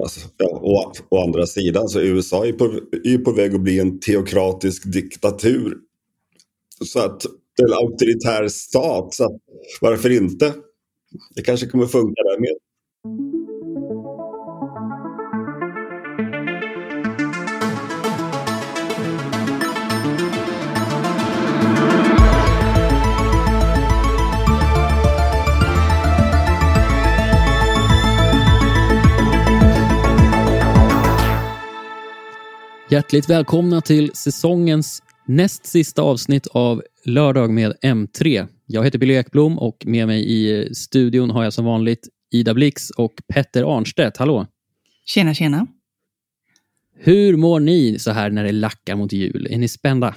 Alltså, ja, å, å andra sidan så USA är på, är på väg att bli en teokratisk diktatur. Så att, en auktoritär stat, så att, varför inte? Det kanske kommer funka där med. Hjärtligt välkomna till säsongens näst sista avsnitt av Lördag med M3. Jag heter Billy Ekblom och med mig i studion har jag som vanligt Ida Blix och Petter Arnstedt. Hallå! Tjena, tjena. Hur mår ni så här när det lackar mot jul? Är ni spända?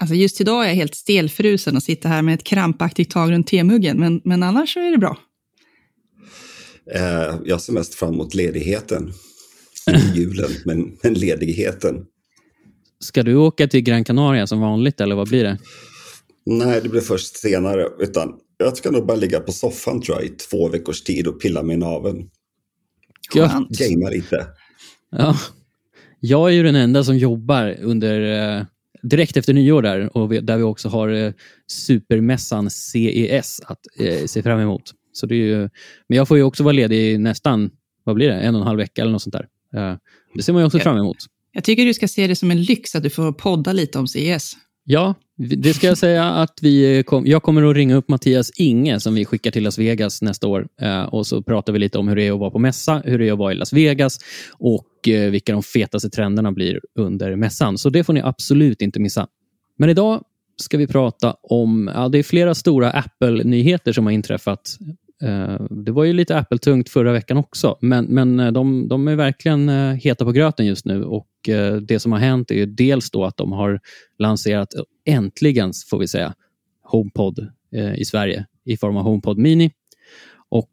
Alltså just idag är jag helt stelfrusen och sitter här med ett krampaktigt tag runt temuggen, men, men annars så är det bra. Eh, jag ser mest fram emot ledigheten. Julen, men, men ledigheten. Ska du åka till Gran Canaria som vanligt eller vad blir det? Nej, det blir först senare. Utan jag ska nog bara ligga på soffan tror jag, i två veckors tid och pilla mig i naveln. Gött. Gamea lite. Ja. Jag är ju den enda som jobbar under eh, direkt efter nyår där och vi, där vi också har eh, supermässan CES att eh, se fram emot. Så det är ju, men jag får ju också vara ledig nästan, vad blir det, en och en halv vecka eller något sånt där. Eh, det ser man ju också fram emot. Jag tycker du ska se det som en lyx att du får podda lite om CES. Ja, det ska jag säga att vi kom, jag kommer att ringa upp Mattias Inge som vi skickar till Las Vegas nästa år. Eh, och så pratar vi lite om hur det är att vara på mässa, hur det är att vara i Las Vegas och eh, vilka de fetaste trenderna blir under mässan. Så det får ni absolut inte missa. Men idag ska vi prata om, ja, det är flera stora Apple-nyheter som har inträffat. Eh, det var ju lite Apple-tungt förra veckan också, men, men eh, de, de är verkligen eh, heta på gröten just nu och det som har hänt är ju dels då att de har lanserat, äntligen får vi säga, HomePod i Sverige i form av HomePod Mini. Och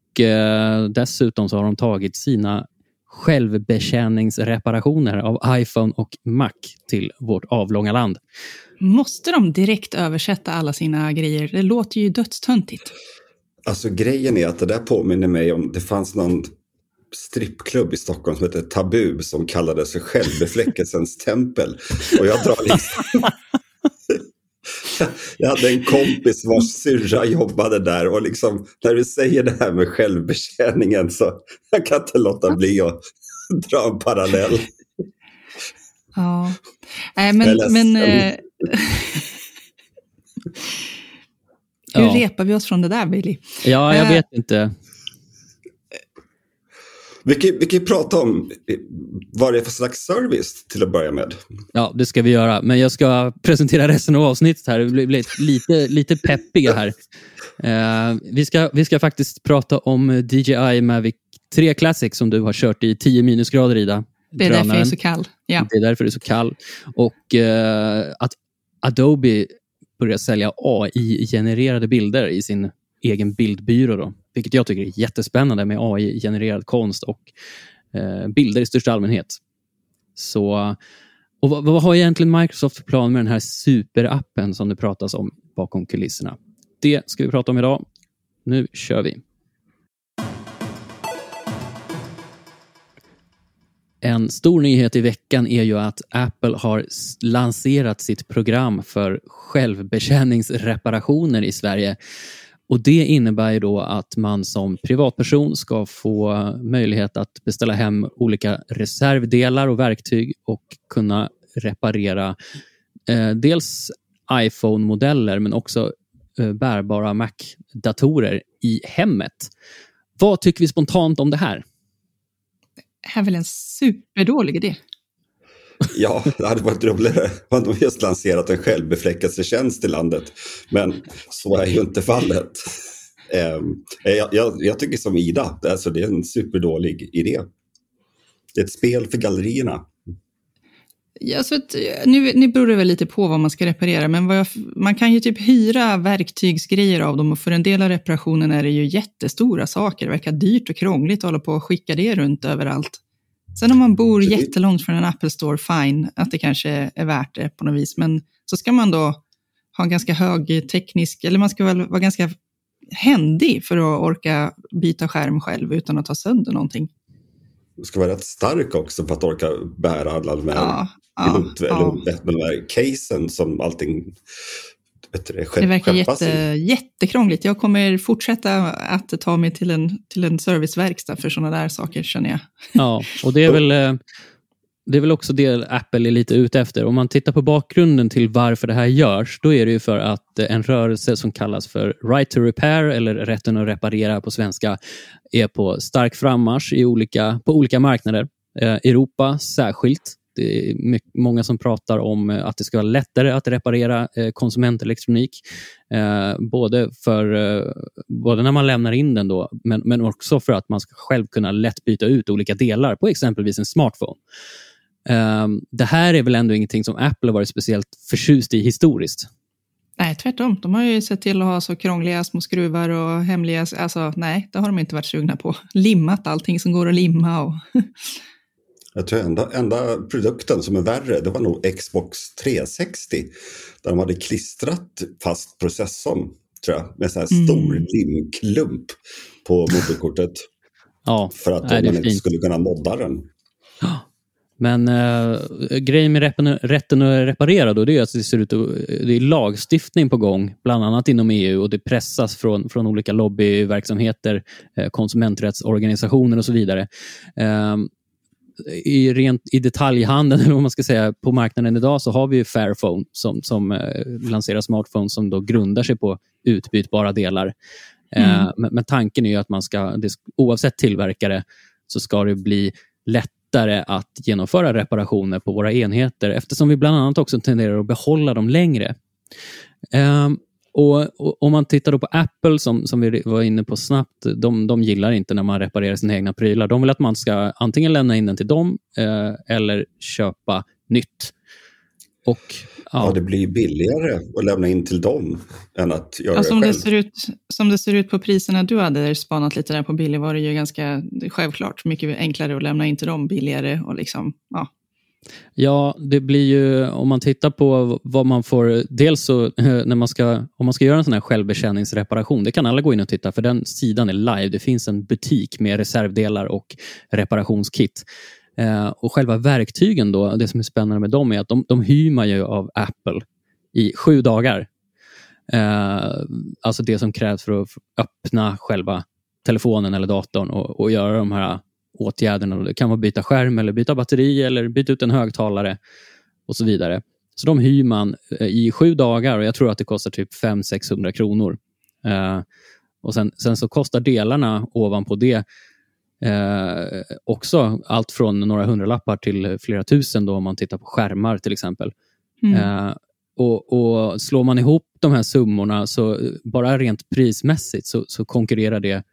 dessutom så har de tagit sina självbetjäningsreparationer av iPhone och Mac till vårt avlånga land. Måste de direkt översätta alla sina grejer? Det låter ju dödstöntigt. Alltså grejen är att det där påminner mig om, det fanns någon strippklubb i Stockholm som hette Tabu som kallades för Självbefläckelsens tempel. Och jag drar liksom... Jag hade en kompis vars syrra jobbade där och liksom när du säger det här med självbetjäningen så jag kan inte låta bli att dra en parallell. Ja, Nej, men... Men eh, hur Ja. repar vi oss från det där, Billy? Ja, jag Eh. vet inte. Vi kan, vi kan ju prata om vad det är för slags service till att börja med. Ja, det ska vi göra. Men jag ska presentera resten av avsnittet här. Vi blir lite, lite peppiga här. Eh, vi, ska, vi ska faktiskt prata om DJI Mavic 3 Classic som du har kört i 10 minusgrader, Ida. Det är därför jag är Drönaren. så kall. Ja. Det är därför det är så kall. Och eh, att Adobe börjar sälja AI-genererade bilder i sin egen bildbyrå. Då, vilket jag tycker är jättespännande med AI-genererad konst och eh, bilder i största allmänhet. Så, och vad, vad har egentligen Microsoft för plan med den här superappen som det pratas om bakom kulisserna? Det ska vi prata om idag. Nu kör vi. En stor nyhet i veckan är ju att Apple har lanserat sitt program för självbetjäningsreparationer i Sverige. Och Det innebär ju då att man som privatperson ska få möjlighet att beställa hem olika reservdelar och verktyg och kunna reparera eh, dels iPhone-modeller men också eh, bärbara Mac-datorer i hemmet. Vad tycker vi spontant om det här? Det här är väl en superdålig idé? Ja, det hade varit roligare om de just lanserat en självbefläckelsetjänst i landet. Men så är ju inte fallet. Ehm, eh, jag, jag, jag tycker som Ida, alltså det är en superdålig idé. Det är ett spel för gallerierna. Ja, så att, nu, nu beror det väl lite på vad man ska reparera, men jag, man kan ju typ hyra verktygsgrejer av dem och för en del av reparationen är det ju jättestora saker. Det verkar dyrt och krångligt att hålla på och skicka det runt överallt. Sen om man bor jättelångt från en Apple Store, fine, att det kanske är värt det på något vis. Men så ska man då ha en ganska hög teknisk, eller man ska väl vara ganska händig för att orka byta skärm själv utan att ta sönder någonting. Ska vara rätt stark också för att orka bära alla de här, Ja, ja, pilot, ja. eller, de här casen som allting vet du, Det verkar skeppas i. jätte, jättekrångligt. Jag kommer fortsätta att ta mig till en, till en serviceverkstad för sådana där saker, känner jag. Ja, och det är väl, eh, det är väl också det Apple är lite ute efter. Om man tittar på bakgrunden till varför det här görs, då är det ju för att eh, en rörelse som kallas för Right to Repair, eller rätten att reparera på svenska, är på stark frammarsch i olika, på olika marknader. Eh, Europa särskilt. Det är mycket, många som pratar om eh, att det ska vara lättare att reparera eh, konsumentelektronik. Eh, både, för, eh, både när man lämnar in den, då, men, men också för att man ska själv kunna lätt byta ut olika delar på exempelvis en smartphone. Eh, det här är väl ändå ingenting som Apple har varit speciellt förtjust i historiskt. Nej, tvärtom. De har ju sett till att ha så krångliga små skruvar och hemliga... Alltså, nej, det har de inte varit sugna på. Limmat allting som går att limma. Och... Jag tror enda, enda produkten som är värre, det var nog Xbox 360. Där de hade klistrat fast processorn, tror jag, med en Mm. stor limklump på moderkortet. Ja, För att nej, man inte skulle kunna modda den. Men äh, grejen med rätten, att reparera då, det är att det ser ut att, det är lagstiftning på gång, bland annat inom EU och det pressas från, från olika lobbyverksamheter, eh, konsumenträttsorganisationer och så vidare. Ehm, i, rent, I detaljhandeln, eller vad man ska säga, på marknaden idag så har vi ju Fairphone som, som eh, lanserar smartphones som då grundar sig på utbytbara delar. Eh, Mm. men, men tanken är ju att man ska, det, oavsett tillverkare, så ska det bli lättare att genomföra reparationer på våra enheter eftersom vi bland annat också tenderar att behålla dem längre. Um, och, och Om man tittar då på Apple, som, som vi var inne på snabbt, de, de gillar inte när man reparerar sina egna prylar. De vill att man ska antingen lämna in den till dem eh, eller köpa nytt. Och Ja. ja, det blir billigare att lämna in till dem än att göra Ja, som, det det själv. ser ut, som det ser ut på priserna du hade spanat lite där på billig var det ju ganska självklart mycket enklare att lämna in till dem billigare och liksom, ja. Ja, det blir ju om man tittar på vad man får. Dels så när man ska, om man ska göra en sån här självbetjäningsreparation, det kan alla gå in och titta för den sidan är live. Det finns en butik med reservdelar och reparationskit. Eh, och själva verktygen då, det som är spännande med dem är att de, de hyr man ju av Apple i sju dagar. Eh, alltså det som krävs för att öppna själva telefonen eller datorn och, och göra de här åtgärderna. Det kan vara byta skärm, eller byta batteri eller byta ut en högtalare och så vidare. Så de hyr man eh, i sju dagar och jag tror att det kostar typ 500-600 kronor. Eh, och sen, sen så kostar delarna ovanpå det eh, också allt från några hundralappar till flera tusen då om man tittar på skärmar till exempel. Mm. Eh, och, och Slår man ihop de här summorna, så bara rent prismässigt, så, så konkurrerar det,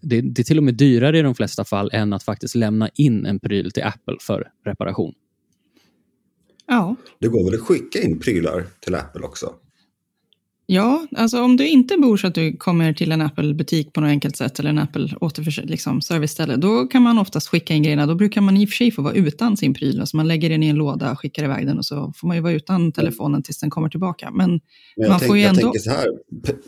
det Det är till och med dyrare i de flesta fall än att faktiskt lämna in en pryl till Apple för reparation. Ja. Det går väl att skicka in prylar till Apple också? Ja, alltså om du inte bor så att du kommer till en Apple-butik på något enkelt sätt eller en Apple återförs- liksom, då kan man oftast skicka in grejerna. Då brukar man i och för sig få vara utan sin pryl. Alltså man lägger den i en låda, skickar iväg den och så får man ju vara utan telefonen tills den kommer tillbaka. Men Men jag, Man tänk, får ju jag ändå- tänker så här,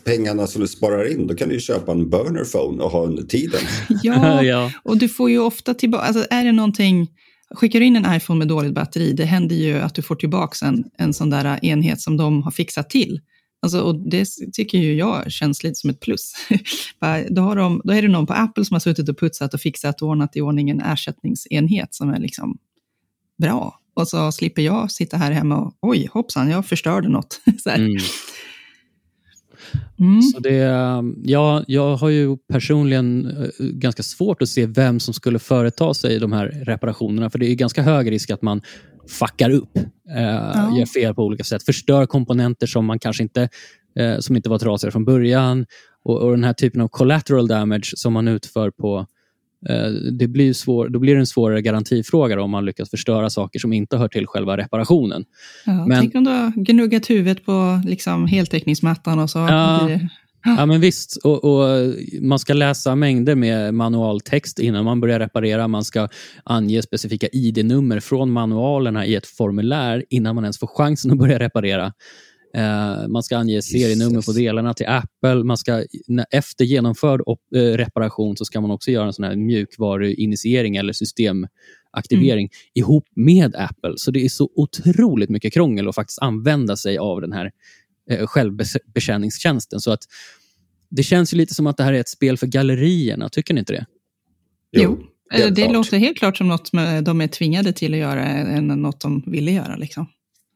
pengarna som du sparar in, då kan du ju köpa en burner phone och ha under tiden. ja, ja. och du får ju ofta tillbaka, alltså är det någonting, skickar du in en iPhone med dåligt batteri, det händer ju att du får tillbaka en, en sån där enhet som de har fixat till. Alltså, och det tycker ju jag känns lite som ett plus. Då, har de, då är det någon på Apple som har suttit och putsat och fixat och ordnat i ordning en ersättningsenhet som är liksom bra. Och så slipper jag sitta här hemma och oj, hoppsan, jag förstörde något. så. Mm. Mm. Så det, ja, jag har ju personligen eh, ganska svårt att se vem som skulle företa sig de här reparationerna. För det är ganska hög risk att man fuckar upp, eh, gör fel på olika sätt, förstör komponenter som man kanske inte, eh, som inte var trasiga från början. Och, och den här typen av collateral damage som man utför på eh, det blir svår, då blir det en svårare garantifråga då, om man lyckas förstöra saker som inte hör till själva reparationen. Ja, Men- Tänk om du har gnuggat huvudet på liksom, heltäckningsmattan och så Ja. blir det Ja, men visst. Och, och man ska läsa mängder med manualtext innan man börjar reparera. Man ska ange specifika ID-nummer från manualerna i ett formulär innan man ens får chansen att börja reparera. Eh, man ska ange serienummer på delarna till Apple. Man ska, efter genomförd op, eh, reparation så ska man också göra en sån här mjukvaruinitiering eller systemaktivering mm. ihop med Apple. Så det är så otroligt mycket krångel att faktiskt använda sig av den här eh, självbetjäningstjänsten. Så att det känns ju lite som att det här är ett spel för gallerierna. Tycker ni inte det? Jo, jo det klart. låter helt klart som något de är tvingade till att göra än något de ville göra. Liksom.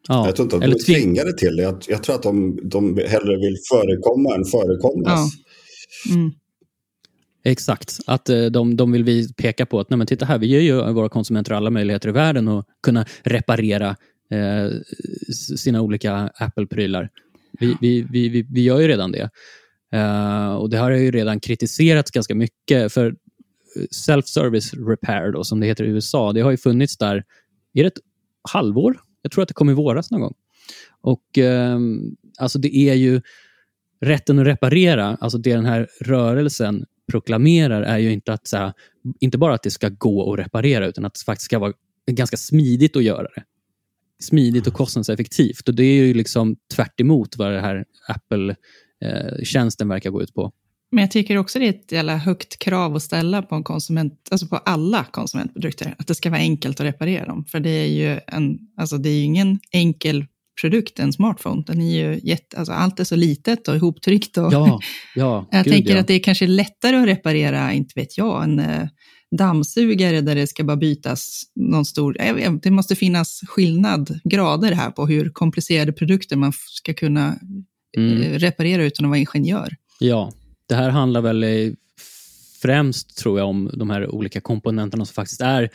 Ja. Jag tror inte att de är tvingade till det. Jag, jag, tror att de, de hellre vill förekomma än förekommas. Ja. Mm. Exakt, att eh, de, de vill vi peka på att nej men titta här, vi ger ju våra konsumenter alla möjligheter i världen att kunna reparera eh, sina olika Apple-prylar. Vi, vi, vi, vi, vi gör ju redan det. Uh, och Det har ju redan kritiserats ganska mycket. för eh, Self-service repair, då, som det heter i USA, det har ju funnits där i ett halvår. Jag tror att det kom i våras någon gång. Och uh, alltså Det är ju rätten att reparera, alltså det den här rörelsen proklamerar är ju inte, att, så inte bara att det ska gå att reparera, utan att det faktiskt ska vara ganska smidigt att göra det. Smidigt och kostnadseffektivt. Och Det är ju liksom tvärt vad det här Apple eh, verkar gå ut på. Men jag tycker också det är ett jävla högt krav att ställa på, en konsument, alltså på alla konsumentprodukter, att det ska vara enkelt att reparera dem. För det är ju, en, alltså det är ingen enkel produkt, en smartphone. Den är ju jätte, alltså allt är så litet och ihoptryckt. Och ja, ja, jag gud, tänker ja. att det är kanske lättare att reparera, inte vet jag, en eh, dammsugare där det ska bara bytas någon stor... Det måste finnas skillnad, grader här på hur komplicerade produkter man ska kunna mm. Eh, reparera utan att vara ingenjör. Ja, det här handlar väl främst tror jag om de här olika komponenterna som faktiskt är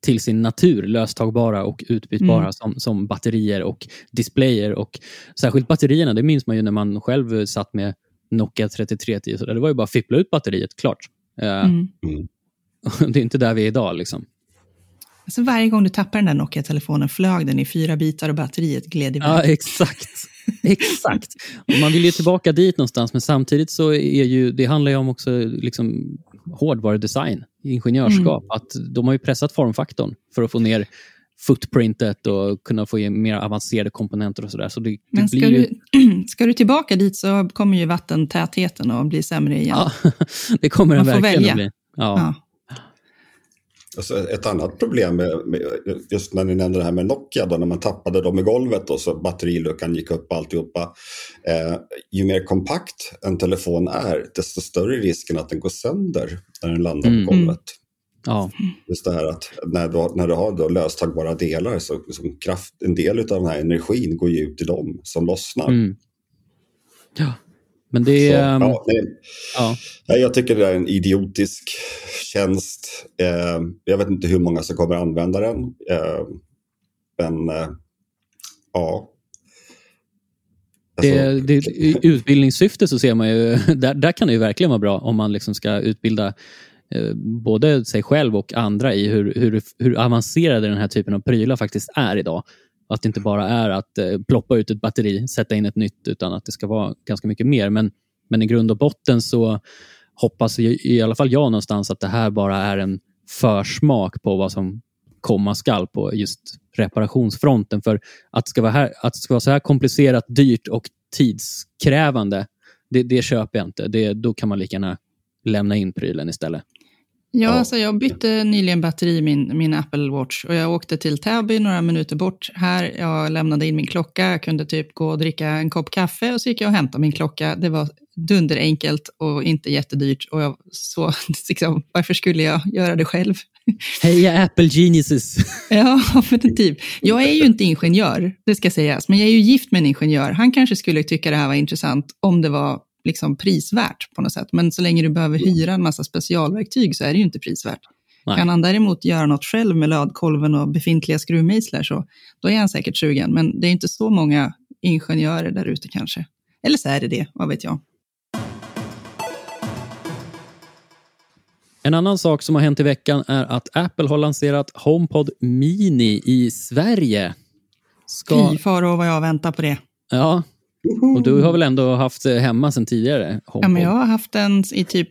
till sin natur löstagbara och utbytbara mm. som, som batterier och displayer. Och särskilt batterierna, det minns man ju när man själv satt med Nokia 3310. Så det var ju bara att fippla ut batteriet, klart. Eh, mm. Det är inte där vi är idag. Liksom. Alltså varje gång du tappade den där Nokia-telefonen flög den i fyra bitar och batteriet gled iväg. Ja, exakt. exakt. man vill ju tillbaka dit någonstans, men samtidigt så är ju, det handlar ju om också liksom hårdvarudesign, ingenjörskap. Mm. Att de har ju pressat formfaktorn för att få ner footprintet och kunna få in mer avancerade komponenter och sådär. Så det, Men ska, ju... du, ska du tillbaka dit så kommer ju vattentätheten att bli sämre igen. Ja, det kommer den verkligen välja. att bli. Ja. ja. Alltså ett annat problem, med, med, just när ni nämnde det här med Nokia, då, när man tappade dem i golvet och så batteriluckan gick upp alltihopa. Eh, ju mer kompakt en telefon är, desto större är risken att den går sönder när den landar mm. på golvet. Ja. Just det här att när du, när du har då löstagbara delar så som kraft, en del av den här energin går ju ut i dem som lossnar. Mm. Ja. Men det är... Så, ja, nej. Ja. Jag tycker det är en idiotisk tjänst. Eh, jag vet inte hur många som kommer använda den. Eh, men eh, ja. Alltså, det, det, I utbildningssyfte så ser man ju, där, där kan det ju verkligen vara bra om man liksom ska utbilda eh, både sig själv och andra i hur, hur, hur avancerade den här typen av prylar faktiskt är idag. Att det inte bara är att eh, ploppa ut ett batteri, sätta in ett nytt, utan att det ska vara ganska mycket mer. Men, men i grund och botten så hoppas i, i alla fall jag någonstans att det här bara är en försmak på vad som komma skall på just reparationsfronten. För att det ska vara, här, att det ska vara så här komplicerat, dyrt och tidskrävande, det, det köper jag inte. Det, då kan man lika gärna lämna in prylen istället. Ja, alltså jag bytte nyligen batteri i min, min Apple Watch och jag åkte till Täby några minuter bort här. Jag lämnade in min klocka, jag kunde typ gå och dricka en kopp kaffe och så gick jag och hämtade min klocka. Det var dunderenkelt och inte jättedyrt. Och jag, så, liksom, varför skulle jag göra det själv? Heja Apple Geniuses! ja, men typ. Jag är ju inte ingenjör, det ska sägas, men jag är ju gift med en ingenjör. Han kanske skulle tycka det här var intressant om det var liksom prisvärt på något sätt. Men så länge du behöver hyra en massa specialverktyg så är det ju inte prisvärt. Nej. Kan han däremot göra något själv med lödkolven och befintliga skruvmejslar så då är han säkert sugen. Men det är inte så många ingenjörer där ute kanske. Eller så är det det, vad vet jag. En annan sak som har hänt i veckan är att Apple har lanserat HomePod Mini i Sverige. Ska... Fy faro vad jag väntar på det. Ja, och du har väl ändå haft det hemma sedan tidigare? HomePod? Ja, men jag har haft den i typ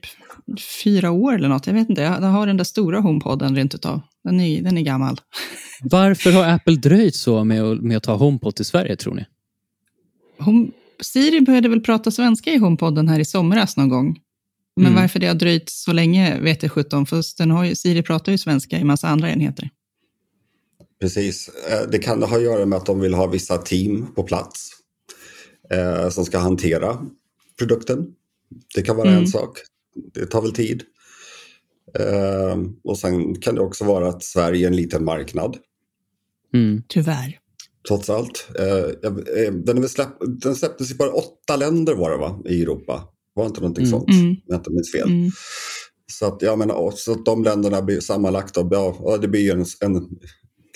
fyra år eller något. Jag vet inte, jag har den där stora HomePoden rent utav. Den är, den är gammal. Varför har Apple dröjt så med att, med att ta HomePod till Sverige tror ni? hon, Siri började väl prata svenska i HomePodden här i somras någon gång. Men Mm. varför det har dröjt så länge vet jag 17, för den har ju, Siri pratar ju svenska i massa andra enheter. Precis. Eh, Det kan ha att göra med att de vill ha vissa team på plats eh, som ska hantera produkten. Det kan vara Mm. en sak. Det tar väl tid. Eh, och sen kan det också vara att Sverige är en liten marknad, Mm. Tyvärr. trots allt. Eh, eh, den, släpp, den släpptes i bara åtta länder var det va, i Europa. Var inte någonting Mm. sånt, Mm. om jag inte minns fel. Mm. Så att, jag menar, och så att de länderna blir sammanlagt, då, ja, ja, det blir ju en, en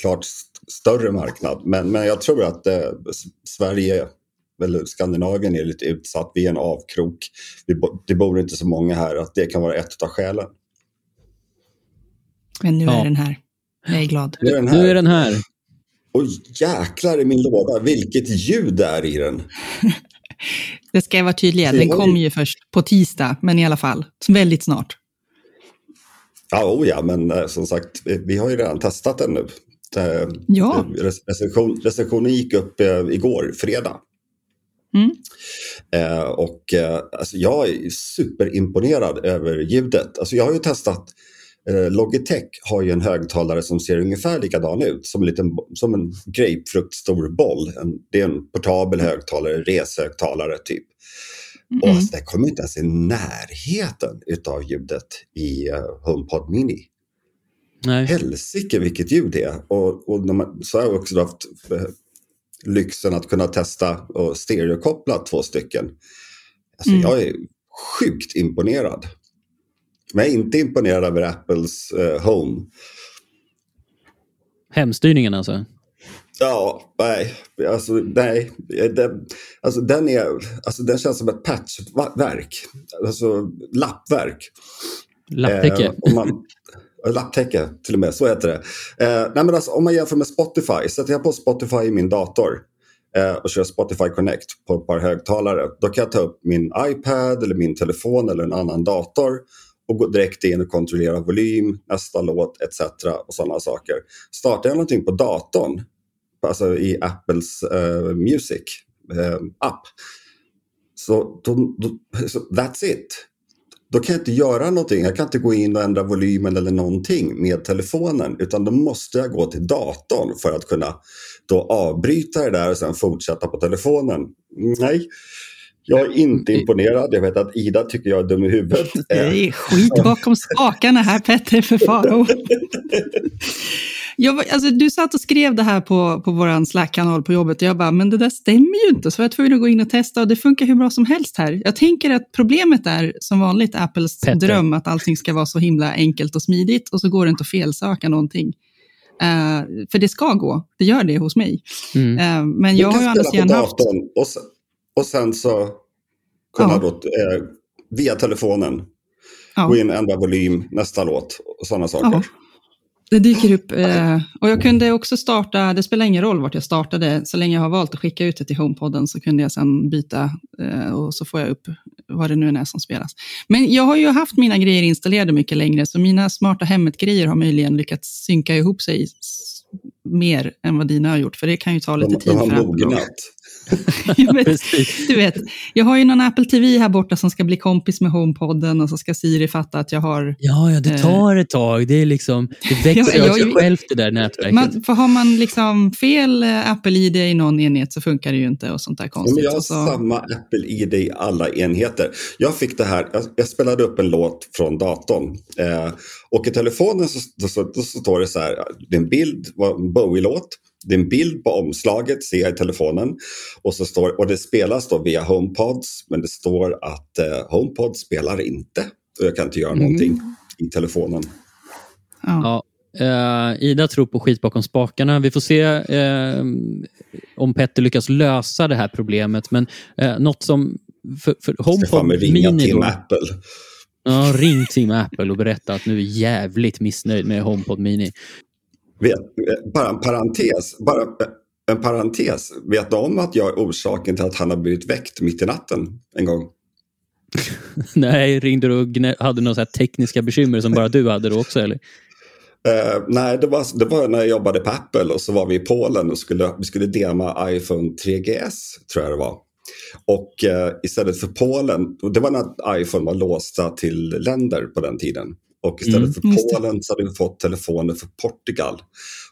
klart st- större marknad. Men, men jag tror att eh, Sverige, eller Skandinavien är lite utsatt. Vi är en avkrok. Vi, bo- det bor inte så många här, att det kan vara ett av skälen. Men nu Ja. är den här. Jag är glad. Nu är den Nu här. är den här. Och jäklar i min låda, vilket ljud det är i den. Det ska jag vara tydlig, den kommer ju först på tisdag, men i alla fall, väldigt snart. Ja, oh ja, men eh, som sagt, vi, har ju redan testat den nu. Eh, Ja. Recension, recensionen gick upp eh, igår, fredag. Mm. Eh, och eh, alltså jag är superimponerad över ljudet. Alltså jag har ju testat, eh, Logitech har ju en högtalare som ser ungefär likadan ut, som en, liten, som en grapefruktstor boll. En, det är en portabel högtalare, reshögtalare typ. Och Mm. alltså, det kommer inte ens i närheten utav ljudet i eh, HomePod Mini. Nej. Helsike vilket ljud det är. Och, och man, så har jag också haft eh, lyxen att kunna testa och stereokoppla två stycken. Alltså, Mm. Jag är sjukt imponerad. Men jag är inte imponerad över Apples eh, Home. Hemstyrningen alltså. Ja, nej. Alltså, nej. Den, alltså, den, är, alltså, den känns som ett patchverk. Alltså lappverk. Lapptäcke. Eh, man, lapptäcke, till och med, så heter det. Eh, nej, men alltså, om man jämför med Spotify, sätter jag på Spotify i min dator eh, och kör Spotify Connect på ett par högtalare, då kan jag ta upp min iPad eller min telefon eller en annan dator och gå direkt in och kontrollera volym, nästa låt etc. och sådana saker. Startar jag någonting på datorn, alltså i Apples eh, Music eh, app, så, då, då, så that's it då kan jag inte göra någonting. Jag kan inte gå in och ändra volymen eller någonting med telefonen. Utan då måste jag gå till datorn för att kunna då avbryta det där och sen fortsätta på telefonen. Nej, jag är inte imponerad. Jag vet att Ida tycker jag är dum i huvudet. Det är skit bakom spakarna här, Petter för Faro. Jag, var- alltså, du satt och skrev det här på, på vår Slack-kanal på jobbet och jag bara, men det där stämmer ju inte. Så jag var tvungen att gå in och testa och det funkar hur bra som helst här. Jag tänker att problemet är som vanligt Apples Petter. dröm att allting ska vara så himla enkelt och smidigt och så går det inte att felsöka någonting. Eh, för det ska gå, det gör det hos mig. Mm. Eh, men jag har ju sidan på haft... datorn och sen, och sen så kunna Ja. då, eh, via telefonen Ja. gå in och ändra volym, nästa låt och sådana saker. Ja. Det dyker upp. Eh, och jag kunde också starta, det spelar ingen roll vart jag startade, så länge jag har valt att skicka ut det till HomePodden så kunde jag sedan byta eh, och så får jag upp vad det nu är som spelas. Men jag har ju haft mina grejer installerade mycket längre, så mina smarta hemmet-grejer har möjligen lyckats synka ihop sig mer än vad dina har gjort, för det kan ju ta lite De, tid. de har mognat. Jag vet, Precis. du vet, jag har ju någon Apple TV här borta som ska bli kompis med HomePodden och så ska Siri fatta att jag har Ja, ja, det tar ett tag. Det, är liksom, det växer Ja, av sig självt det där nätverket. Man, för har man liksom fel eh, Apple-ID i någon enhet så funkar det ju inte och sånt där konstigt. men jag har så, samma Apple-ID i alla enheter. Jag fick det här, jag, jag spelade upp en låt från datorn. Eh, och i telefonen så, så, så, så står det så här, det är en bild, en Bowie-låt. Det är en bild på omslaget, ser jag i telefonen. Och, så står, och det spelas då via HomePods, men det står att eh, HomePod spelar inte. Och jag kan inte göra Mm. någonting i telefonen. ja. Ja, eh, Ida tror på skit bakom spakarna. Vi får se eh, om Petter lyckas lösa det här problemet. Men eh, något som... För, för HomePod med ringa Mini till då, Apple. ja, ring Team Apple och berätta att nu är jävligt missnöjd med HomePod Mini. Vet, parentes. Bara eh, en parentes. Vet du om att jag är orsaken till att han har blivit väckt mitt i natten en gång? Nej, ringde du och hade några tekniska bekymmer som bara du hade då också? Eller? Eh, nej, det var, det var när jag jobbade på Apple och så var vi i Polen och skulle, vi skulle dema iPhone 3GS, tror jag det var. Och eh, istället för Polen, det var när iPhone var låsta till länder på den tiden. Och istället Mm, för. Polen så hade vi fått telefoner för Portugal.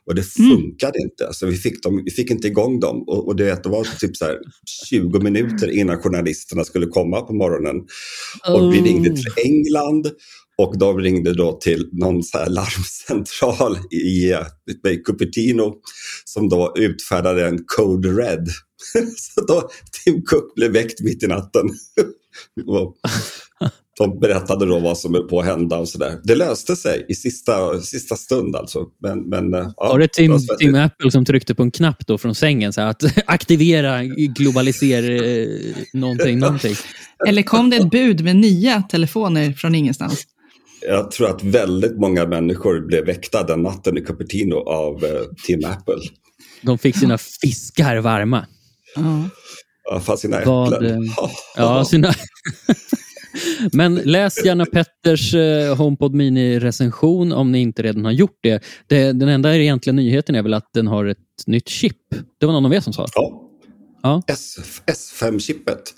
Och det Mm. funkade inte, så vi fick, dem, vi fick inte igång dem. Och, och det, det var typ så här 20 minuter innan journalisterna skulle komma på morgonen. Och vi ringde Oh. till England och de ringde då till någon så här larmcentral i, i Cupertino som då utfärdade en code red. Så då Tim Cook blev väckt mitt i natten. Och de berättade då vad som är på att hända och sådär. Det löste sig i sista, sista stund alltså. Men, men, ja, Var det Tim, svettigt. Tim Apple som tryckte på en knapp då från sängen så här att aktivera, globalisera eh, någonting, någonting? Eller kom det ett bud med nya telefoner från ingenstans? Jag tror att väldigt många människor blev väckta den natten i Cupertino av eh, Tim Apple. De fick sina fiskar varma. Ja. Ja, fast sina Vad, äpplen. eh, Ja, sina... Men läs gärna Petters eh, HomePod Mini-recension om ni inte redan har gjort det. det. Den enda egentliga nyheten är väl att den har ett nytt chip. Det var någon av er som sa. Ja. Ja. S, S5-chippet.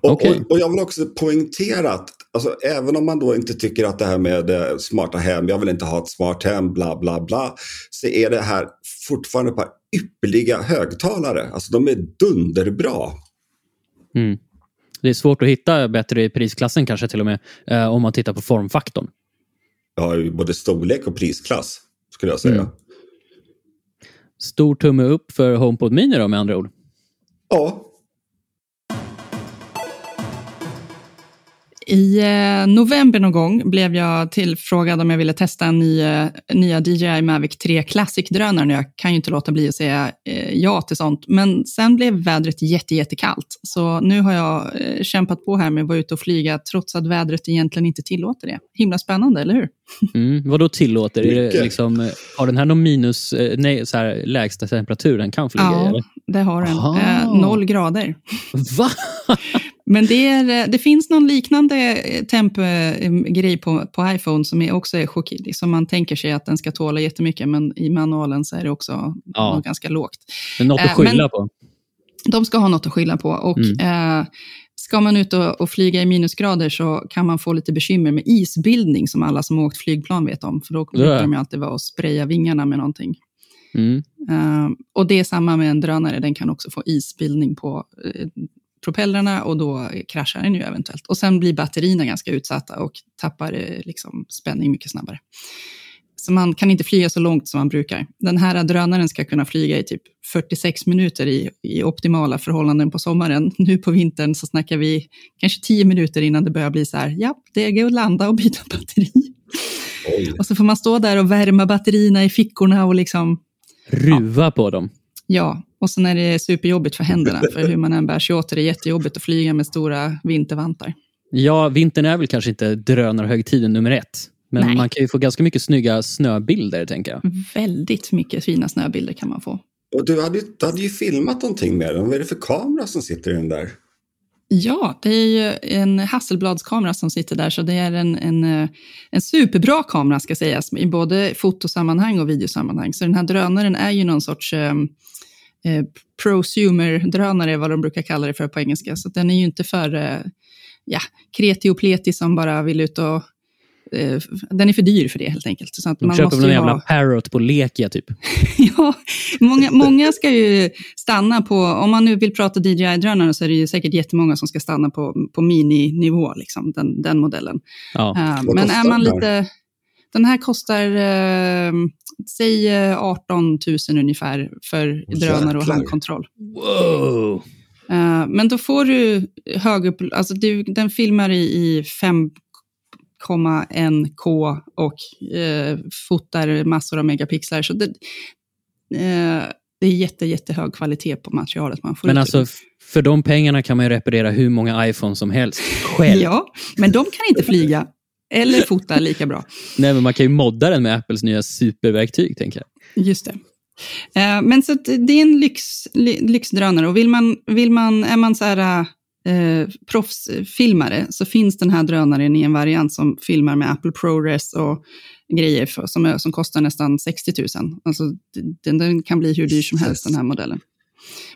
Och, Okej. och, och jag vill också poängtera att alltså, även om man då inte tycker att det här med eh, smarta hem, jag vill inte ha ett smart hem, bla bla bla, så är det här fortfarande ett par ypperliga högtalare. Alltså de är dunderbra. Mm. Det är svårt att hitta bättre i prisklassen kanske till och med, eh, om man tittar på formfaktorn. Ju både storlek och prisklass, skulle jag säga. Mm. Stor tumme upp för HomePod Mini då med andra ord. Ja, I eh, november någon gång blev jag tillfrågad om jag ville testa en ny, eh, nya DJI Mavic 3 Classic-drönaren. Jag kan ju inte låta bli att säga eh, ja till sånt. Men sen blev vädret jätte, jättekallt. Så nu har jag eh, kämpat på här med att vara ute och flyga trots att vädret egentligen inte tillåter det. Himla spännande, eller hur? Mm. Vad då tillåter? Är det liksom, har den här någon minus, eh, nej, så här, lägsta temperatur den kan flyga i? Ja, det har den. Eh, noll grader. Va? Men det, är, eh, det finns någon liknande eh, temp-grej på, på iPhone som är också är chockig, som man tänker sig att den ska tåla jättemycket, men i manualen så är det också Ja. något ganska lågt. Men något att Eh, skylla men- på? De ska ha något att skylla på och Mm. eh, ska man ut och, och flyga i minusgrader så kan man få lite bekymmer med isbildning som alla som har åkt flygplan vet om, för då brukar de alltid vara och spraya vingarna med någonting. Mm. Eh, och det är samma med en drönare, den kan också få isbildning på eh, propellrarna och då kraschar den ju eventuellt. Och sen blir batterierna ganska utsatta och tappar eh, liksom spänning mycket snabbare. Så man kan inte flyga så långt som man brukar. Den här drönaren ska kunna flyga i typ 46 minuter i, i optimala förhållanden på sommaren. Nu på vintern så snackar vi kanske 10 minuter innan det börjar bli så här, ja, det går att landa och byta batteri. oj. Och så får man stå där och värma batterierna i fickorna och liksom Ruva på dem. Ja, och sen är det superjobbigt för händerna, för hur man än bär sig åt är det jättejobbigt att flyga med stora vintervantar. Ja, vintern är väl kanske inte drönarhögtiden nummer ett. Men Nej. man kan ju få ganska mycket snygga snöbilder, tänker jag. Väldigt mycket fina snöbilder kan man få. Och du hade, ju- du hade ju filmat någonting med den. Vad är det för kamera som sitter i den där? Ja, det är ju en Hasselbladskamera som sitter där, så det är en, en, eh, en superbra kamera ska sägas, i både fotosammanhang och videosammanhang. Så den här drönaren är ju någon sorts eh, eh, prosumer-drönare, vad de brukar kalla det för på engelska. Så den är ju inte för eh, ja, kreti och pleti som bara vill ut och... Eh, den är för dyr för det helt enkelt. Så att De man köper måste ju jävla ha- parrot på Lekia, typ. Ja, många, många ska ju stanna på, om man nu vill prata DJI-drönare så är det ju säkert jättemånga som ska stanna på, på mininivå, liksom, den, den modellen. Ja. Vad men är man lite, den här kostar, eh, säg eh, 18 000 ungefär för drönare och handkontroll. Wow! Eh, men då får du hög upp, alltså du, den filmar i, i 5,1K och eh, fotar massor av megapixlar. Så det, eh, det är jätte, jättehög kvalitet på materialet man får Men ut. alltså, för de pengarna kan man ju reparera hur många iPhones som helst själv. Ja, men de kan inte flyga eller fota lika bra. Nej, men man kan ju modda den med Apples nya superverktyg, tänker jag. Just det. Eh, Men så det är en lyx, ly- lyxdrönare och vill man, vill man, är man så här eh, proffsfilmare så finns den här drönaren i en variant som filmar med Apple ProRes och grejer för, som, som kostar nästan 60 000. Alltså, den, den kan bli hur dyr som helst den här modellen.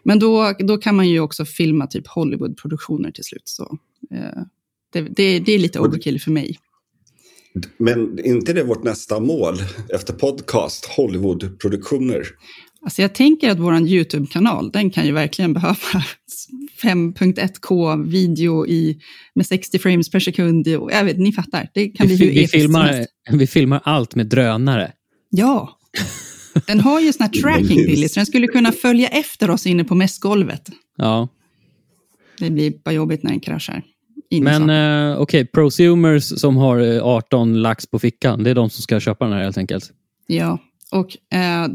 Men då, då kan man ju också filma typ Hollywood-produktioner till slut. Så, eh, det, det, det är lite overkill för mig. Men inte det vårt nästa mål efter podcast, Hollywood-produktioner? Alltså jag tänker att vår YouTube-kanal, den kan ju verkligen behöva 5.1K video i, med 60 frames per sekund. Och, jag vet, ni fattar, det kan bli vi, hur vi, filmar, vi filmar allt med drönare. Ja, den har ju sån här tracking, Billy, så den skulle kunna följa efter oss inne på mässgolvet. Ja. Det blir bara jobbigt när den kraschar. Men eh, okej, okay, prosumers som har 18 eh, lax på fickan, det är de som ska köpa den här helt enkelt? Ja, och eh,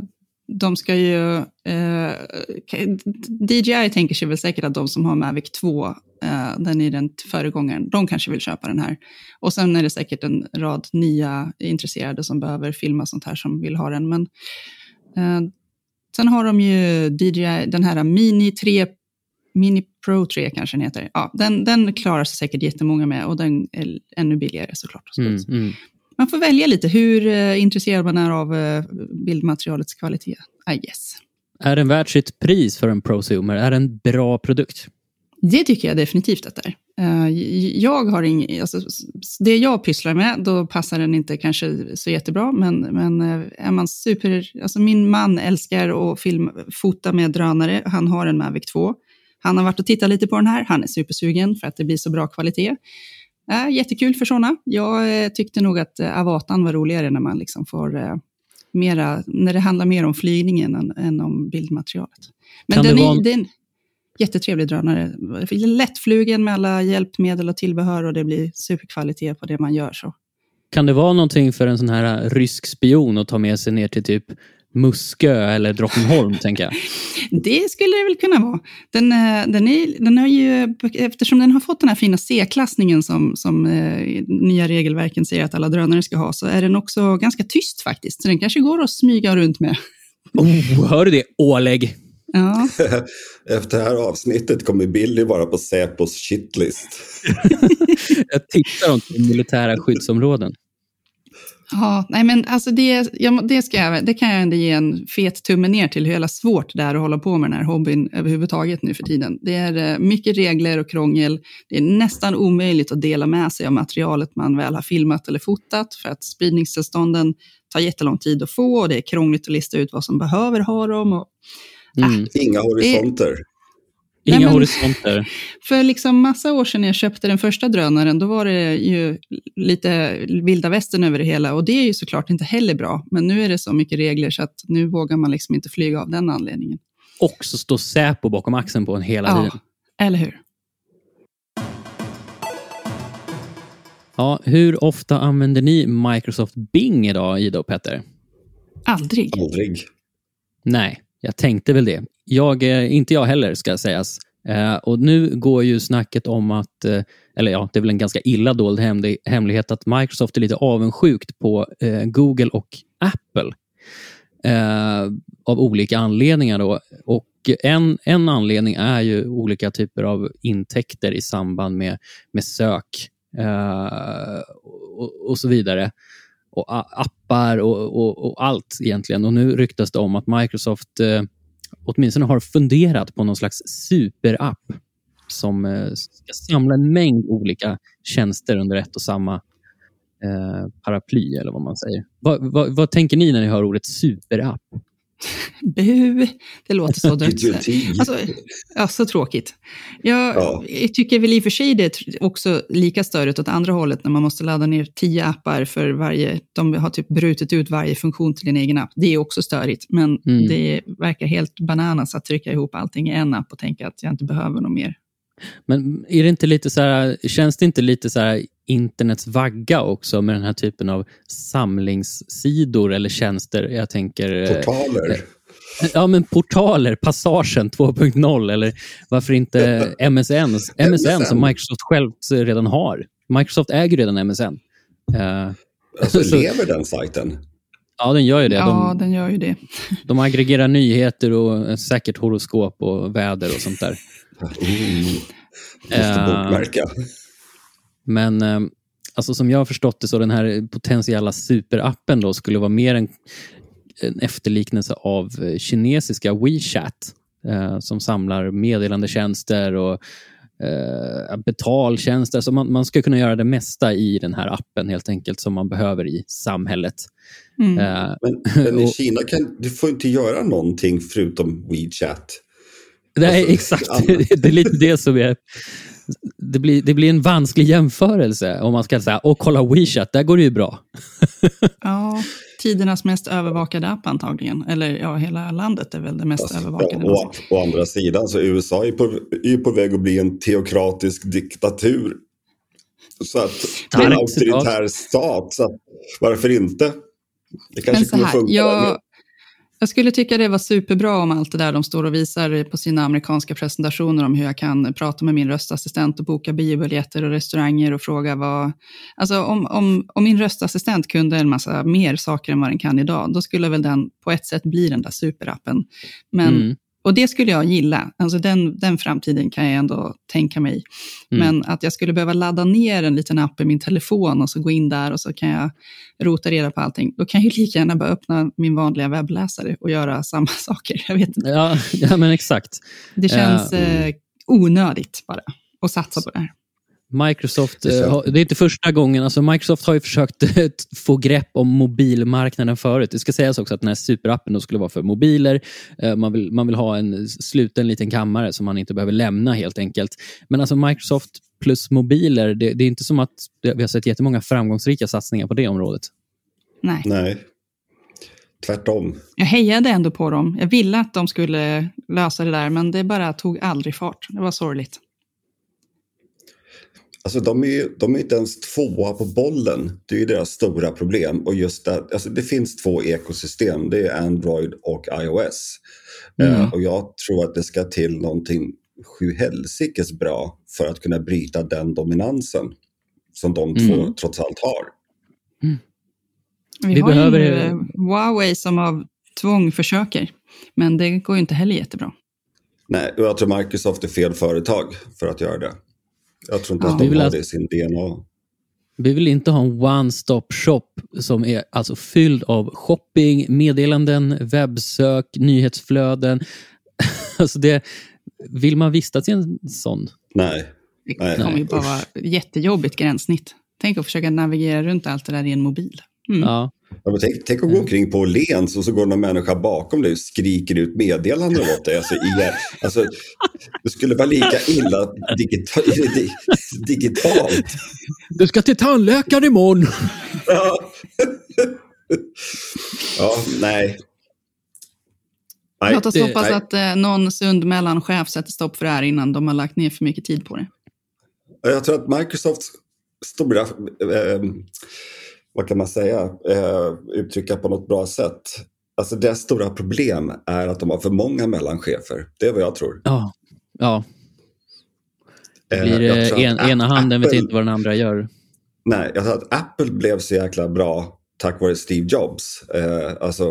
de ska ju... Eh, DJI tänker sig väl säkert att de som har Mavic 2, eh, den är den föregångaren, de kanske vill köpa den här. Och sen är det säkert en rad nya intresserade som behöver filma sånt här som vill ha den. Men eh, sen har de ju DJI, den här Mini 3, Mini Pro 3 kanske den heter. Ja, den, den klarar sig säkert jättemånga med och den är ännu billigare såklart. Mm, mm man får välja lite hur eh, intresserad man är av eh, bildmaterialets kvalitet. I guess. Är den värd sitt pris för en prosumer? Är det en bra produkt? Det tycker jag definitivt att det är. Uh, jag har ing, alltså, det jag pysslar med, då passar den inte kanske så jättebra, men, men är man super... Alltså min man älskar att film, fota med drönare. Han har en Mavic 2. Han har varit och tittat lite på den här. Han är supersugen för att det blir så bra kvalitet. Äh, jättekul för sådana. Jag eh, tyckte nog att eh, Avatan var roligare när man liksom får eh, mera, när det handlar mer om flygningen än, än om bildmaterialet. Men den är, en jättetrevlig drönare. Lättflugen med alla hjälpmedel och tillbehör och det blir superkvalitet på det man gör. Så. Kan det vara någonting för en sån här rysk spion att ta med sig ner till typ Muskö eller Drottningholm, tänker jag. Det skulle det väl kunna vara. Den, eh, den, är, den har ju, eftersom den har fått den här fina C-klassningen som, som eh, nya regelverken säger att alla drönare ska ha, så är den också ganska tyst faktiskt. Så den kanske går att smyga runt med. Oh, hör du det, Ålägg? Ja. Efter det här avsnittet kommer Billy vara på Säpos shitlist. jag tittar om militära skyddsområden. Ja, nej men alltså det, jag, det, ska jag, det kan jag ändå ge en fet tumme ner till hur jävla svårt det är att hålla på med den här hobbyn överhuvudtaget nu för tiden. Det är eh, mycket regler och krångel. Det är nästan omöjligt att dela med sig av materialet man väl har filmat eller fotat för att spridningstillstånden tar jättelång tid att få och det är krångligt att lista ut vad som behöver ha dem. Och, mm. äh, Inga horisonter. Det, Inga Nej, men, horisonter. För liksom massa år sedan när jag köpte den första drönaren, då var det ju lite vilda västern över det hela. Och det är ju såklart inte heller bra. Men nu är det så mycket regler så att nu vågar man liksom inte flyga av den anledningen. Och så står Säpo bakom axeln på en hela ja, tiden. eller hur? Ja, hur ofta använder ni Microsoft Bing idag, Ida och Petter? Aldrig. Aldrig. Nej, jag tänkte väl det. Jag, eh, inte jag heller, ska sägas. Eh, och nu går ju snacket om att, eh, eller ja, det är väl en ganska illa dold hemlighet att Microsoft är lite avundsjukt på eh, Google och Apple. Eh, av olika anledningar. Då. Och en, en anledning är ju olika typer av intäkter i samband med, med sök och, och så vidare och appar och, och, och, allt egentligen. Och nu ryktas det om att Microsoft eh, åtminstone har funderat på någon slags superapp som eh, ska samla en mängd olika tjänster under ett och samma eh, paraply, eller vad man säger. Va, va, vad tänker ni när ni hör ordet superapp? Bu, det låter så dött. alltså, ja, så tråkigt. Jag, ja. jag tycker väl i och för sig det är också lika störigt åt andra hållet när man måste ladda ner tio appar för varje, de har typ brutit ut varje funktion till en egen app. Det är också störigt, men mm. det verkar helt bananas att trycka ihop allting i en app och tänka att jag inte behöver något mer. Men är det inte lite så här, känns det inte lite så här internets vagga också med den här typen av samlingssidor eller tjänster? Jag tänker... Eh, portaler. Ja, men portaler, Passagen 2.0 eller varför inte MSN, MSN som Microsoft själv redan har. Microsoft äger redan MSN. Uh, alltså, så, lever den sajten? Ja, den gör ju det. Ja, de, den gör ju det. De aggregerar nyheter och säkert horoskop och väder och sånt där. Mm. Måste bokmärka. Men eh, alltså som jag har förstått det så den här potentiella superappen då skulle vara mer en, en efterliknelse av eh, kinesiska WeChat. eh, som samlar meddelandetjänster och eh, betaltjänster. Så man, man ska kunna göra det mesta i den här appen helt enkelt som man behöver i samhället. Mm. Eh, Men, men i Kina kan du får inte göra någonting förutom WeChat. Nej, Alltså, exakt. alla- det är lite det som är... Det blir, det blir en vansklig jämförelse om man ska säga, och kolla WeChat, där går det ju bra. Ja, tidernas mest övervakade app antagligen. Eller ja, hela landet är väl det mest Alltså, övervakade. ja, och å andra sidan så USA är på, är på väg att bli en teokratisk diktatur. Så att det är en auktoritär stat. Så att, varför inte? Det kanske kommer funka. jag, jag skulle tycka det var superbra om allt det där de står och visar på sina amerikanska presentationer om hur jag kan prata med min röstassistent och boka biobiljetter och restauranger och fråga vad... Alltså om, om, om min röstassistent kunde en massa mer saker än vad den kan idag, då skulle väl den på ett sätt bli den där superappen. Men, Mm. Och det skulle jag gilla. Alltså den, den framtiden kan jag ändå tänka mig. Mm. Men att jag skulle behöva ladda ner en liten app i min telefon och så gå in där och så kan jag rota reda på allting. Då kan jag ju lika gärna bara öppna min vanliga webbläsare och göra samma saker. Jag vet inte. Ja, ja, men exakt. Det känns Ja. eh, onödigt bara att satsa på det här. Microsoft, Det det, är inte första gången. Alltså Microsoft har ju försökt eh, få grepp om mobilmarknaden förut. Det ska sägas också att den här superappen då skulle vara för mobiler. Eh, Man vill, man vill ha en sluten liten kammare som man inte behöver lämna helt enkelt. Men alltså Microsoft plus mobiler, det, det är inte som att vi har sett jättemånga framgångsrika satsningar på det området. Nej. Nej. Tvärtom. Jag hejade ändå på dem. Jag ville att de skulle lösa det där, men det bara tog aldrig fart. Det var sorgligt. Alltså de är ju de är inte ens tvåa på bollen. Det är ju deras stora problem. Och just det, alltså det finns två ekosystem. Det är Android och iOS. Mm. Eh, och jag tror att det ska till någonting sjuhelsikes bra för att kunna bryta den dominansen som de två Mm. trots allt har. Vi, Vi har behöver- ju eh, Huawei som av tvång försöker, men det går ju inte heller jättebra. Nej, och jag tror Microsoft är fel företag för att göra det. Jag tror inte Ja. att Vi de vill har att- det i sin DNA. Vi vill inte ha en one-stop shop som är alltså fylld av shopping, meddelanden, webbsök, nyhetsflöden. alltså det, vill man vistas i en sån? Nej, Det kommer ju bara vara jättejobbigt gränssnitt. Tänk att försöka navigera runt allt det där i en mobil. Mm. Ja. Ja, men tänk, tänk att gå omkring på Åhléns och så går någon människa bakom dig och skriker ut meddelanden åt dig. Alltså, i, alltså, det skulle vara lika illa digita, di, digitalt. Du ska till tandläkaren imorgon! Ja. ja, nej. Nej, Låt oss hoppas nej. att eh, någon sund mellanchef sätter stopp för det här innan de har lagt ner för mycket tid på det. Jag tror att Microsofts stora, eh, vad kan man säga, eh, uttrycka på något bra sätt. Alltså deras stora problem är att de har för många mellanchefer. Det är vad jag tror. Ja. ja. Eh, Blir det tror att en, ena handen vet Apple- inte vad den andra gör. Nej, jag tror att Apple blev så jäkla bra tack vare Steve Jobs. Eh, alltså,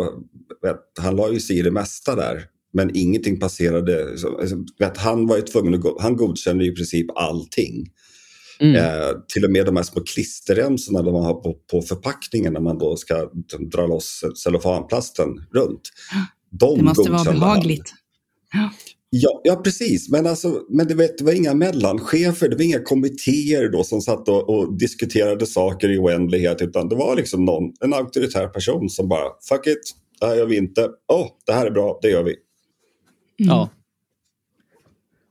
vet, han la ju sig i det mesta där, men ingenting passerade. Så, alltså, vet, han var ju tvungen att gå, han godkände i princip allting. Mm. Eh, till och med de här små klisterremsorna de har på, på förpackningen när man då ska dra loss cellofanplasten runt. De Det måste vara behagligt. Ja. Ja, ja precis. Men, alltså, men det, vet, det var inga mellanchefer, det var inga kommittéer då som satt och, och diskuterade saker i oändlighet. Utan det var liksom någon, en auktoritär person som bara, fuck it, det här gör vi inte. Åh, oh, det här är bra, det gör vi. Ja.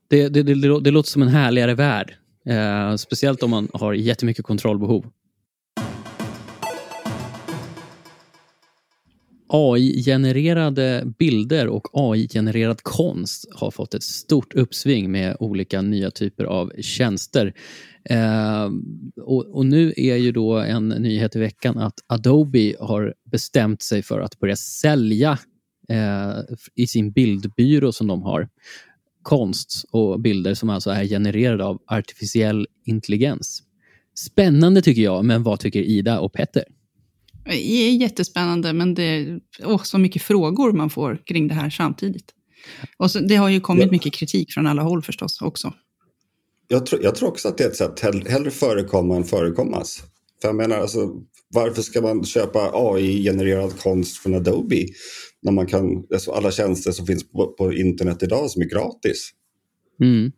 Det, det, det, det låter som en härligare värld. Eh, speciellt om man har jättemycket kontrollbehov. AI-genererade bilder och AI-genererad konst har fått ett stort uppsving med olika nya typer av tjänster. Eh, och, och nu är ju då en nyhet i veckan att Adobe har bestämt sig för att börja sälja eh, i sin bildbyrå som de har konst och bilder som alltså är genererade av artificiell intelligens. Spännande tycker jag, men vad tycker Ida och Petter? Det är jättespännande, men det är åh, så mycket frågor man får kring det här samtidigt. Och så, det har ju kommit Ja. mycket kritik från alla håll förstås också. Jag tror, jag tror också att det är ett sätt, hell, hellre förekomma än förekommas. För jag menar, alltså, varför ska man köpa AI-genererad konst från Adobe? När man kan, alltså alla tjänster som finns på, på internet idag som är gratis. Mm.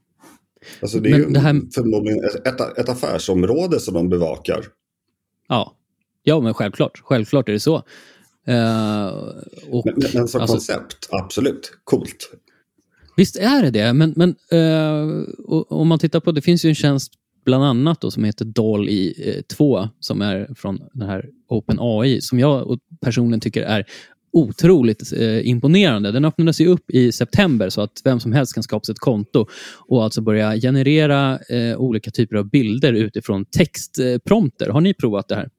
Alltså det är Men ju det här- förmodligen ett, ett, affärsområde som de bevakar. Ja. ja, men självklart. Självklart är det så. Eh, och, Men, men, som alltså, koncept, absolut, coolt. Visst är det det, men, men eh, och, om man tittar på, det finns ju en tjänst bland annat då, som heter DALL-I eh, 2 som är från den här OpenAI som jag personligen tycker är otroligt eh, imponerande. Den öppnades ju upp i september så att vem som helst kan skapa sig ett konto och alltså börja generera eh, olika typer av bilder utifrån textprompter. Har ni provat det här?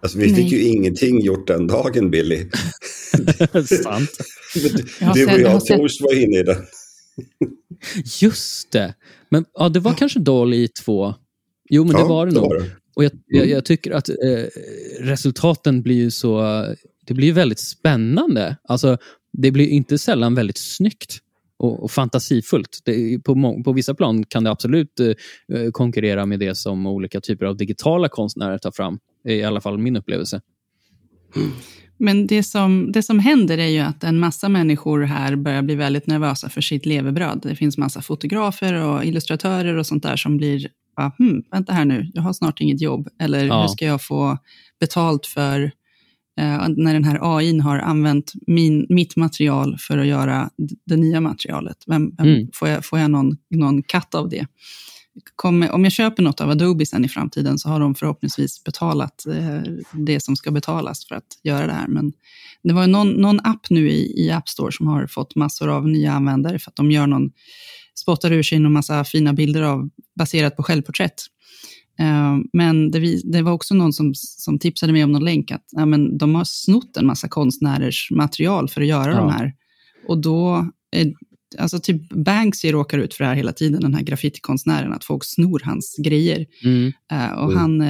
Alltså, vi fick Nej. ju ingenting gjort den dagen, Billy. Sant. Du och jag Tors, var inne i det. Just det. Men ja, det var kanske DALL-I 2. Jo, men det Ja, var det det nog. var det. Och jag, jag, jag tycker att eh, resultaten blir ju så... Det blir väldigt spännande. Alltså, det blir inte sällan väldigt snyggt och, och fantasifullt. Det, på, på vissa plan kan det absolut eh, konkurrera med det som olika typer av digitala konstnärer tar fram. I alla fall min upplevelse. Men det som, det som händer är ju att en massa människor här börjar bli väldigt nervösa för sitt levebröd. Det finns massa fotografer och illustratörer och sånt där som blir, ah, hmm, vänta här nu, jag har snart inget jobb. Eller Ja. hur ska jag få betalt för eh, när den här AI har använt min, mitt material för att göra det nya materialet? Vem, vem, Mm. Får jag, får jag någon, någon cut av det? Kommer, om jag köper något av Adobe sen i framtiden så har de förhoppningsvis betalat eh, det som ska betalas för att göra det här. Men det var ju någon, någon app nu i, i App Store som har fått massor av nya användare för att de gör någon, spottar ur sig en massa fina bilder av, baserat på självporträtt. Eh, men det, vi- det var också någon som, som tipsade mig om någon länk att ja, men de har snott en massa konstnärers material för att göra Ja. de här. Och då, eh, alltså typ Banksy råkar ut för det här hela tiden, den här graffitikonstnären, att folk snor hans grejer. Mm. Eh, och Mm. han,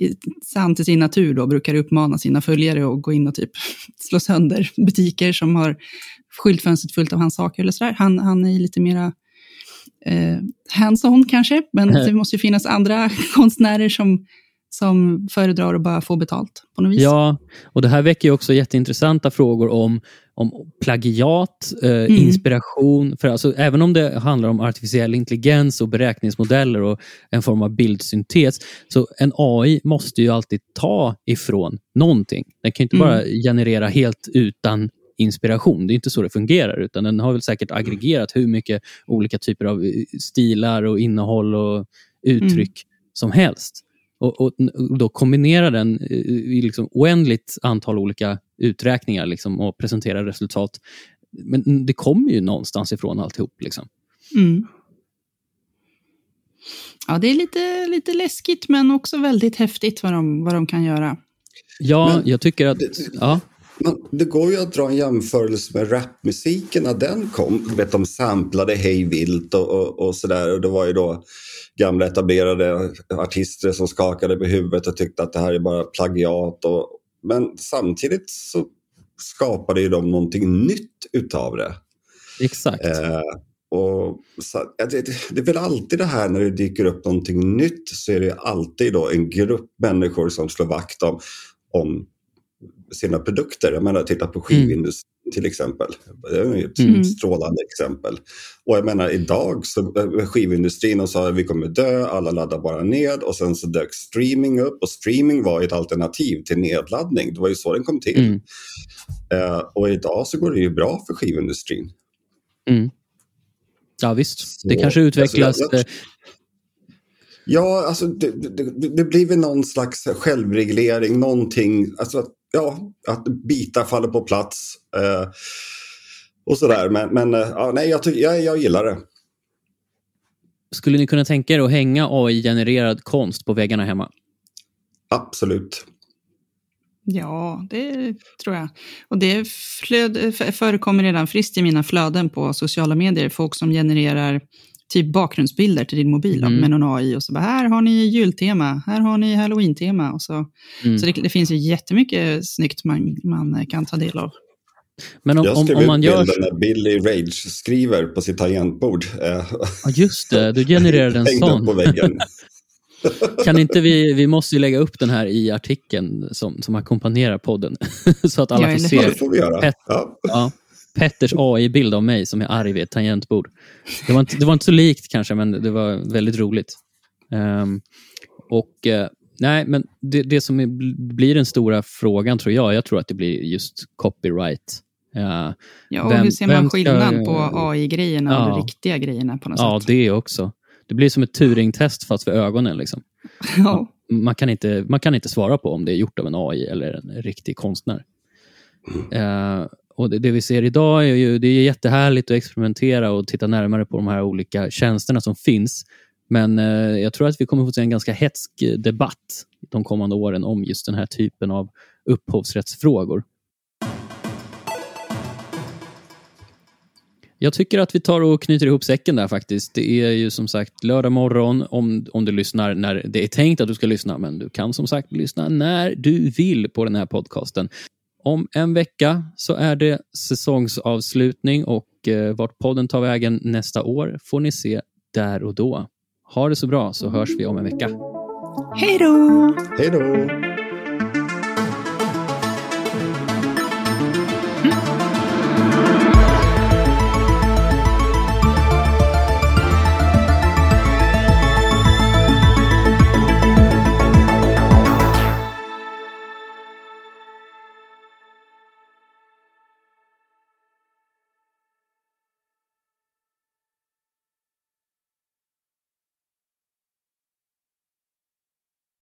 i- sant till sin natur då, brukar uppmana sina följare att gå in och typ slå sönder butiker som har skyltfönstret fullt av hans saker eller sådär. Han, han är lite mera eh, hands-on kanske, men det måste ju finnas andra konstnärer som, som föredrar att bara få betalt på något vis. Ja, och det här väcker ju också jätteintressanta frågor om, om plagiat, eh, Mm. inspiration. För alltså, även om det handlar om artificiell intelligens och beräkningsmodeller och en form av bildsyntes, så en AI måste ju alltid ta ifrån någonting. Den kan ju inte Mm. bara generera helt utan inspiration. Det är inte så det fungerar, utan den har väl säkert aggregerat hur mycket olika typer av eh, stilar och innehåll och uttryck som helst. Och, och, och då kombinerar den eh, i liksom oändligt antal olika uträkningar liksom, och presenterar resultat. Men det kommer ju någonstans ifrån alltihop. Liksom. Mm. Ja, det är lite, lite läskigt men också väldigt häftigt vad de, vad de kan göra. Ja, Men- jag tycker att... Ja, det går ju att dra en jämförelse med rapmusiken när den kom. Du vet, de samplade hej vilt och, och, och sådär. Och det var ju då gamla etablerade artister som skakade på huvudet och tyckte att det här är bara plagiat. Och, men samtidigt så skapade ju de någonting nytt utav det. exakt. Eh, och så, det- det är väl alltid det här när det dyker upp någonting nytt så är det alltid då en grupp människor som slår vakt om, om sina produkter. Jag menar, titta på skivindustrin till exempel. Det är ett Mm. strålande exempel. Och jag menar idag så eh, skivindustrin och sa att vi kommer dö, alla laddar bara ned och sen så dök streaming upp och streaming var ett alternativ till nedladdning. Det var ju så den kom till. Mm. Eh, och idag så går det ju bra för skivindustrin. Mm. Ja, visst. Det Så- kanske utvecklas... alltså, jag- eh, Ja, alltså det, det, det blir väl någon slags självreglering, någonting, alltså att, ja, att bitar faller på plats eh, och sådär. Men, men eh, ja, nej, jag, jag, jag gillar det. Skulle ni kunna tänka er att hänga AI-genererad konst på väggarna hemma? Absolut. Ja, det tror jag. Och det flöd, förekommer redan friskt i mina flöden på sociala medier. Folk som genererar typ bakgrundsbilder till din mobil Mm. med någon AI och så bara, här har ni jultema, här har ni halloween-tema. Och så Mm. så det, det finns ju jättemycket snyggt man, man kan ta del av. Men om, jag om, skrev om ut man gör... när Billy Rage skriver på sitt tangentbord. Ja, just det. Du genererade en sån. på väggen. Kan inte vi, vi måste ju lägga upp den här i artikeln som, som ackompanjerar podden. så att alla Ja, får se Ja, det får vi göra. Pet- Ja. ja, Petters AI-bild av mig som är arg vid ett tangentbord. Det var, inte, det var inte så likt kanske, men det var väldigt roligt. Ehm, och eh, nej, men det, det som är, blir den stora frågan tror jag, jag tror att det blir just copyright. Eh, Ja, och Vem- hur ser man ska- skillnad på AI-grejerna och Ja. de riktiga grejerna på något ja, sätt? det också. Det blir som ett Turing-test fast för ögonen. Liksom. Ja. man, kan inte, man kan inte svara på om det är gjort av en AI eller en riktig konstnär. Eh, och det, det vi ser idag är ju det är jättehärligt att experimentera och titta närmare på de här olika tjänsterna som finns. Men eh, jag tror att vi kommer få se en ganska hetsk debatt de kommande åren om just den här typen av upphovsrättsfrågor. Jag tycker att vi tar och knyter ihop säcken där faktiskt. Det är ju som sagt lördag morgon om, om du lyssnar när det är tänkt att du ska lyssna. Men du kan som sagt lyssna när du vill på den här podcasten. Om en vecka så är det säsongsavslutning och eh, vart podden tar vägen nästa år får ni se där och då. Ha det så bra så hörs vi om en vecka. Hej då! Hej då!